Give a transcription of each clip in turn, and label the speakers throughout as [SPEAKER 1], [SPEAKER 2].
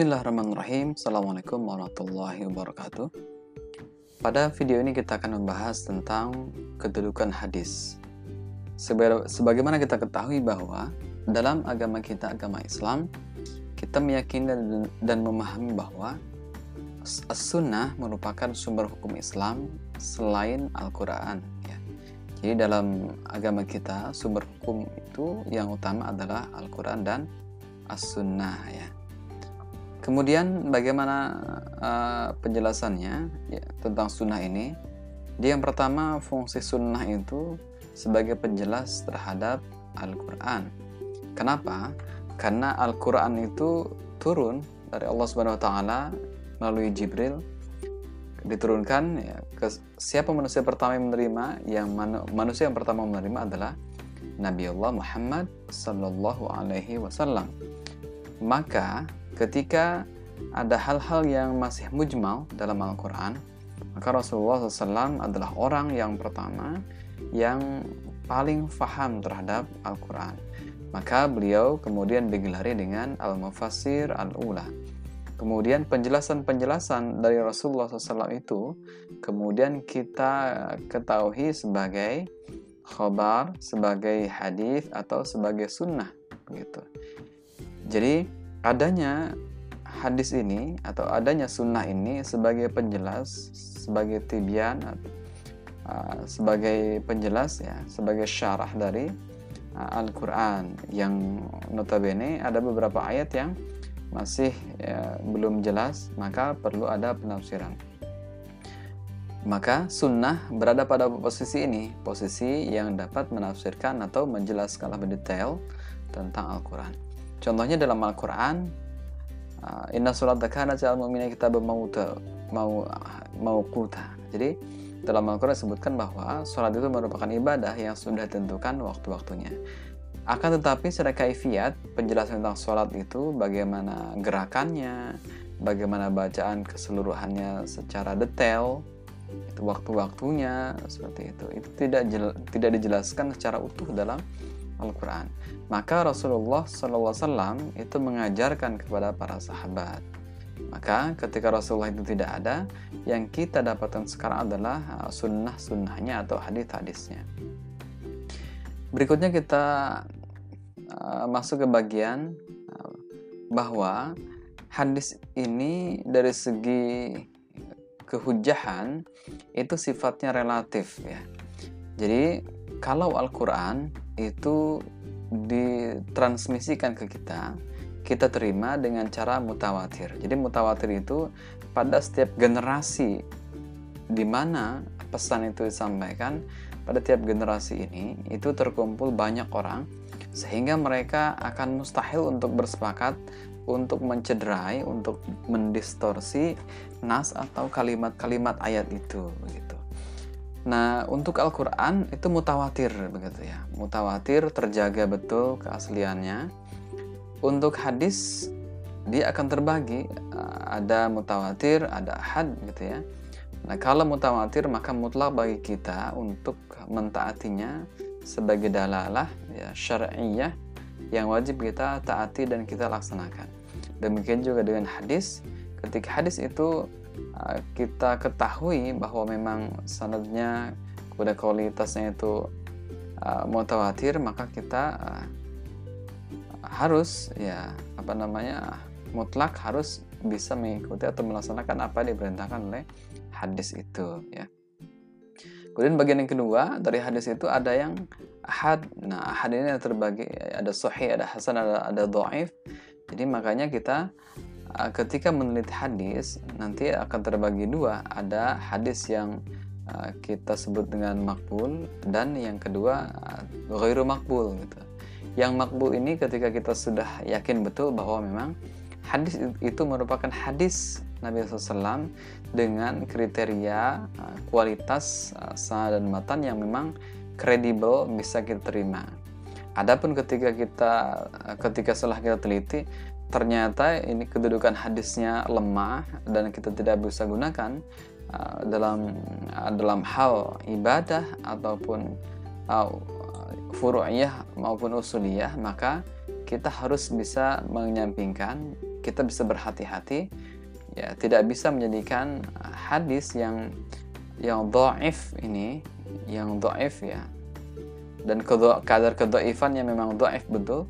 [SPEAKER 1] Bismillahirrahmanirrahim. Assalamualaikum warahmatullahi wabarakatuh. Pada video ini kita akan membahas tentang kedudukan hadis. Sebagaimana kita ketahui bahwa dalam agama kita, agama Islam Kita meyakini dan memahami bahwa As-Sunnah merupakan sumber hukum Islam selain Al-Quran ya. Jadi dalam agama kita sumber hukum itu yang utama adalah Al-Quran dan As-Sunnah ya Kemudian bagaimana uh, penjelasannya ya, tentang sunnah ini? Dia yang pertama fungsi sunnah itu sebagai penjelas terhadap Al-Quran. Kenapa? Karena Al-Quran itu turun dari Allah Subhanahu Wa Taala melalui Jibril diturunkan ya, ke siapa manusia pertama yang menerima yang manu, manusia yang pertama menerima adalah Nabi Allah Muhammad Sallallahu Alaihi Wasallam maka ketika ada hal-hal yang masih mujmal dalam Al-Quran, maka Rasulullah SAW adalah orang yang pertama yang paling faham terhadap Al-Quran. Maka beliau kemudian digelari dengan Al-Mufassir Al-Ula. Kemudian penjelasan-penjelasan dari Rasulullah SAW itu kemudian kita ketahui sebagai khobar, sebagai hadis atau sebagai sunnah begitu. Jadi adanya hadis ini atau adanya sunnah ini sebagai penjelas, sebagai tibian, uh, sebagai penjelas ya, sebagai syarah dari uh, Al-Quran yang notabene ada beberapa ayat yang masih ya, belum jelas, maka perlu ada penafsiran. Maka sunnah berada pada posisi ini, posisi yang dapat menafsirkan atau menjelaskan lebih detail tentang Al-Quran. Contohnya dalam Al-Quran, uh, Inna surat kanat al mu'mina kita mau mau mau kuta. Jadi dalam Al-Quran disebutkan bahwa sholat itu merupakan ibadah yang sudah ditentukan waktu-waktunya. Akan tetapi secara kaifiat, penjelasan tentang sholat itu bagaimana gerakannya, bagaimana bacaan keseluruhannya secara detail, itu waktu-waktunya seperti itu. Itu tidak tidak dijelaskan secara utuh dalam Al-Quran. Maka Rasulullah SAW itu mengajarkan kepada para sahabat. Maka ketika Rasulullah itu tidak ada, yang kita dapatkan sekarang adalah uh, sunnah-sunnahnya atau hadis-hadisnya. Berikutnya kita uh, masuk ke bagian uh, bahwa hadis ini dari segi kehujahan itu sifatnya relatif ya. Jadi kalau Al-Quran itu ditransmisikan ke kita, kita terima dengan cara mutawatir. Jadi mutawatir itu pada setiap generasi di mana pesan itu disampaikan pada tiap generasi ini itu terkumpul banyak orang sehingga mereka akan mustahil untuk bersepakat untuk mencederai, untuk mendistorsi nas atau kalimat-kalimat ayat itu begitu. Nah, untuk Al-Qur'an itu mutawatir begitu ya. Mutawatir terjaga betul keasliannya. Untuk hadis dia akan terbagi eh, ada mutawatir, ada had gitu ya. Nah, kalau mutawatir maka mutlak bagi kita untuk mentaatinya sebagai dalalah ya syar'iyyah yang wajib kita taati dan kita laksanakan. Demikian juga dengan hadis, ketika hadis itu kita ketahui bahwa memang sanadnya kepada kualitasnya itu uh, mutawatir maka kita uh, harus ya apa namanya mutlak harus bisa mengikuti atau melaksanakan apa yang diperintahkan oleh hadis itu ya. Kemudian bagian yang kedua dari hadis itu ada yang ahad. Nah, ahad ini terbagi ada sahih, ada hasan, ada ada dhaif. Jadi makanya kita ketika meneliti hadis nanti akan terbagi dua ada hadis yang uh, kita sebut dengan makbul dan yang kedua uh, ghairu makbul gitu yang makbul ini ketika kita sudah yakin betul bahwa memang hadis itu merupakan hadis Nabi SAW dengan kriteria kualitas sah dan matan yang memang kredibel bisa kita terima. Adapun ketika kita ketika setelah kita teliti ternyata ini kedudukan hadisnya lemah dan kita tidak bisa gunakan uh, dalam uh, dalam hal ibadah ataupun uh, furu'iyah maupun usuliyah maka kita harus bisa menyampingkan kita bisa berhati-hati ya tidak bisa menjadikan hadis yang yang dhaif ini yang dhaif ya. Dan kadar yang memang dhaif betul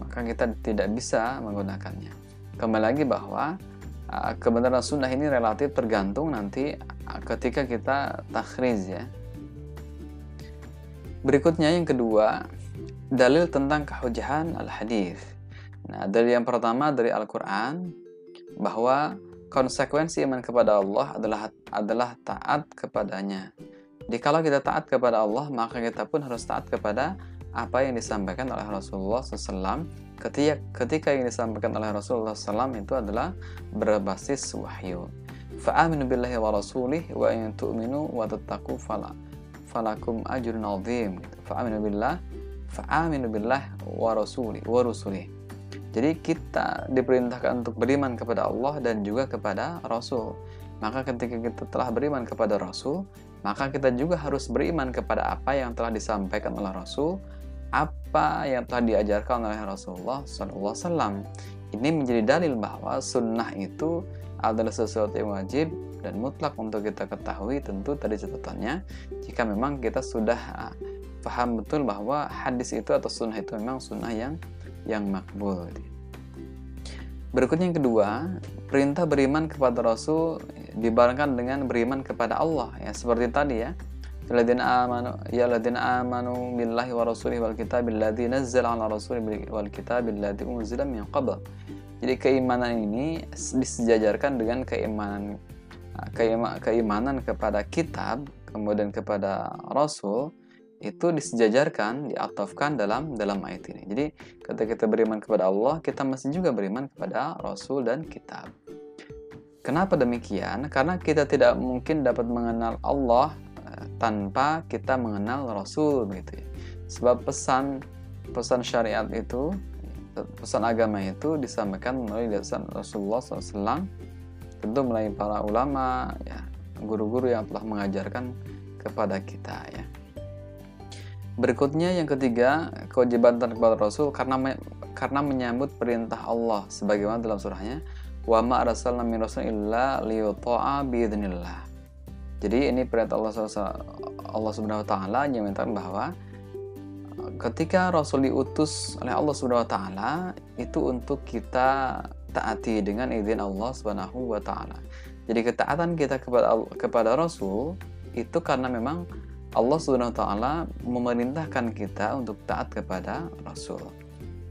[SPEAKER 1] maka kita tidak bisa menggunakannya. Kembali lagi bahwa uh, kebenaran sunnah ini relatif tergantung nanti uh, ketika kita takhriz ya. Berikutnya yang kedua dalil tentang kehujahan al-hadis nah dari yang pertama dari Al-Quran bahwa konsekuensi iman kepada Allah adalah adalah taat kepadanya. Jadi kalau kita taat kepada Allah, maka kita pun harus taat kepada apa yang disampaikan oleh Rasulullah SAW ketika ketika yang disampaikan oleh Rasulullah SAW itu adalah berbasis wahyu. Fa'aminu billahi wa rasulih wa in tu'minu wa tattaqu fala falakum ajrun azim. Fa'aminu billah fa'aminu billah wa rasulih wa rusulih jadi kita diperintahkan untuk beriman kepada Allah dan juga kepada Rasul. Maka ketika kita telah beriman kepada Rasul, maka kita juga harus beriman kepada apa yang telah disampaikan oleh Rasul, apa yang telah diajarkan oleh Rasulullah SAW. Ini menjadi dalil bahwa sunnah itu adalah sesuatu yang wajib dan mutlak untuk kita ketahui tentu tadi catatannya jika memang kita sudah ah, paham betul bahwa hadis itu atau sunnah itu memang sunnah yang yang makbul. Berikutnya yang kedua, perintah beriman kepada Rasul dibarengkan dengan beriman kepada Allah ya seperti tadi ya. Alladzina amanu billahi wa rasulihi wal kitabil ladzi nazzala ala rasulihi wal kitabil ladzi unzila min qabl. Jadi keimanan ini disejajarkan dengan keimanan keimanan kepada kitab kemudian kepada rasul itu disejajarkan, diatofkan dalam dalam ayat ini. Jadi ketika kita beriman kepada Allah, kita mesti juga beriman kepada Rasul dan kitab. Kenapa demikian? Karena kita tidak mungkin dapat mengenal Allah tanpa kita mengenal Rasul begitu ya. Sebab pesan pesan syariat itu, pesan agama itu disampaikan melalui dasar Rasulullah SAW, tentu melalui para ulama, ya, guru-guru yang telah mengajarkan kepada kita ya. Berikutnya yang ketiga, kewajiban kepada Rasul karena me, karena menyambut perintah Allah sebagaimana dalam surahnya, "Wa ma arsalna min rasul illa liyuta'a biidznillah." Jadi ini perintah Allah Allah Subhanahu wa taala yang menyatakan bahwa ketika Rasul diutus oleh Allah Subhanahu wa taala itu untuk kita taati dengan izin Allah Subhanahu wa taala. Jadi ketaatan kita kepada kepada Rasul itu karena memang Allah Subhanahu wa taala memerintahkan kita untuk taat kepada Rasul.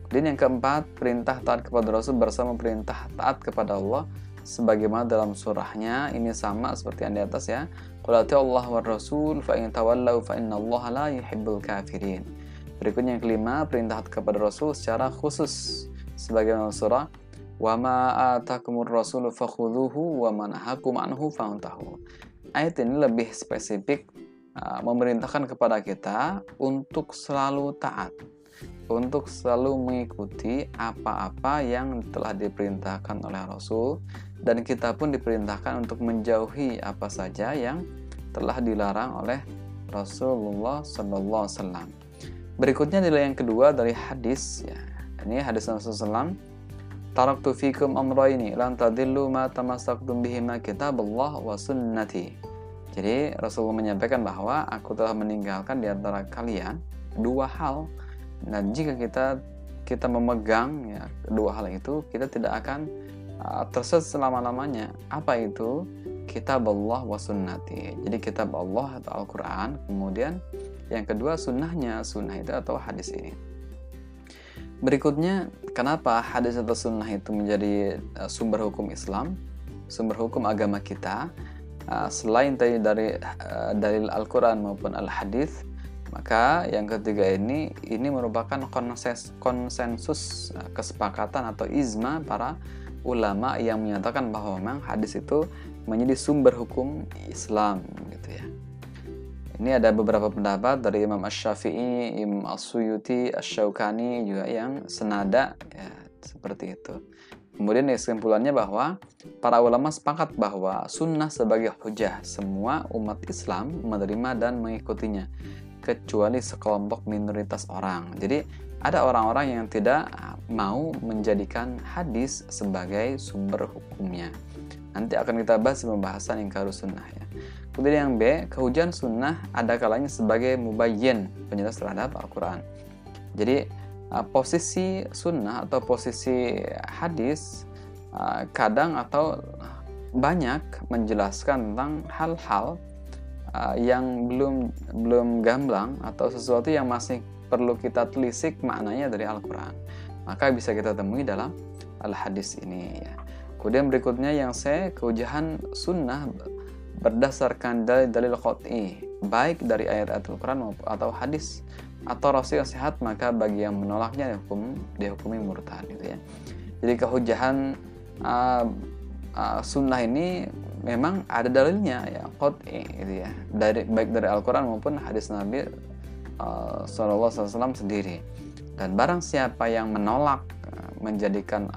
[SPEAKER 1] Dan yang keempat, perintah taat kepada Rasul bersama perintah taat kepada Allah sebagaimana dalam surahnya ini sama seperti yang di atas ya. Qul Allah wa Rasul fa in tawallau fa Allah la yuhibbul kafirin. Berikutnya yang kelima, perintah kepada Rasul secara khusus sebagaimana surah wa ma atakumur rasul fakhudhuhu wa ma nahakum anhu fantahu. Ayat ini lebih spesifik Ah, memerintahkan kepada kita untuk selalu taat, untuk selalu mengikuti apa-apa yang telah diperintahkan oleh Rasul dan kita pun diperintahkan untuk menjauhi apa saja yang telah dilarang oleh Rasulullah Sallallahu Alaihi. Berikutnya nilai yang kedua dari hadis ya. Ini hadis Rasulullah Taraktu fikum amrayni lan tadillu ma tamassaktum bihima kitaballah wa sunnati. Jadi Rasulullah menyampaikan bahwa aku telah meninggalkan di antara kalian dua hal dan jika kita kita memegang ya kedua hal itu kita tidak akan tersesat selama-lamanya. Apa itu? Kitab Allah wa sunnati. Jadi kitab Allah atau Al-Quran. Kemudian yang kedua sunnahnya. Sunnah itu atau hadis ini. Berikutnya, kenapa hadis atau sunnah itu menjadi uh, sumber hukum Islam? Sumber hukum agama kita? Ah, selain tadi dari dalil Al-Quran maupun Al-Hadis maka yang ketiga ini ini merupakan konsensus, konsensus kesepakatan atau izma para ulama yang menyatakan bahwa memang hadis itu menjadi sumber hukum Islam gitu ya. Ini ada beberapa pendapat dari Imam Ash-Syafi'i, Imam As-Suyuti, Ash-Shawkani juga yang senada ya seperti itu. Kemudian kesimpulannya bahwa para ulama sepakat bahwa sunnah sebagai hujah semua umat Islam menerima dan mengikutinya kecuali sekelompok minoritas orang. Jadi ada orang-orang yang tidak mau menjadikan hadis sebagai sumber hukumnya. Nanti akan kita bahas pembahasan ingkarus sunnah ya. Kemudian yang B, kehujan sunnah ada kalanya sebagai mubayyin, penjelas terhadap Al-Quran. Jadi uh, posisi sunnah atau posisi hadis uh, kadang atau banyak menjelaskan tentang hal-hal uh, yang belum belum gamblang atau sesuatu yang masih perlu kita telisik maknanya dari Al-Quran maka bisa kita temui dalam al-hadis ini ya. Kemudian berikutnya yang saya keujahan sunnah berdasarkan dalil-dalil qat'i baik dari ayat-ayat Al-Quran atau hadis atau rasul yang sehat maka bagi yang menolaknya dihukum dihukumi murtad gitu ya. Jadi kehujahan uh, uh, sunnah ini memang ada dalilnya ya qat'i gitu ya dari baik dari Al-Quran maupun hadis Nabi uh, SAW sendiri dan barang siapa yang menolak eh, menjadikan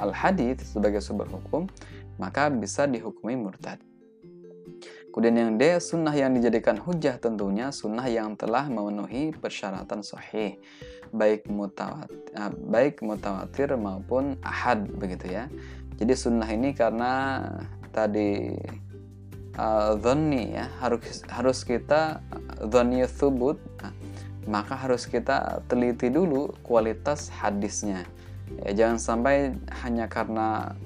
[SPEAKER 1] al-hadith sebagai sumber hukum, maka bisa dihukumi murtad. Kemudian yang D, sunnah yang dijadikan hujah tentunya sunnah yang telah memenuhi persyaratan sahih, baik mutawatir, eh, baik mutawatir maupun ahad begitu ya. Jadi sunnah ini karena tadi uh, ya harus harus kita dhani thubut maka harus kita teliti dulu kualitas hadisnya. Ya, jangan sampai hanya karena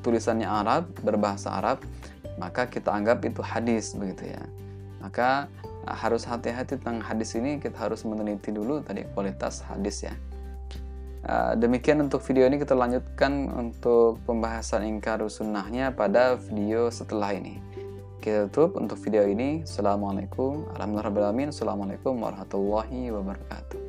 [SPEAKER 1] tulisannya Arab, berbahasa Arab, maka kita anggap itu hadis begitu ya. Maka harus hati-hati tentang hadis ini, kita harus meneliti dulu tadi kualitas hadis ya. Demikian untuk video ini kita lanjutkan untuk pembahasan ingkar sunnahnya pada video setelah ini kita tutup untuk video ini. Assalamualaikum warahmatullahi wabarakatuh.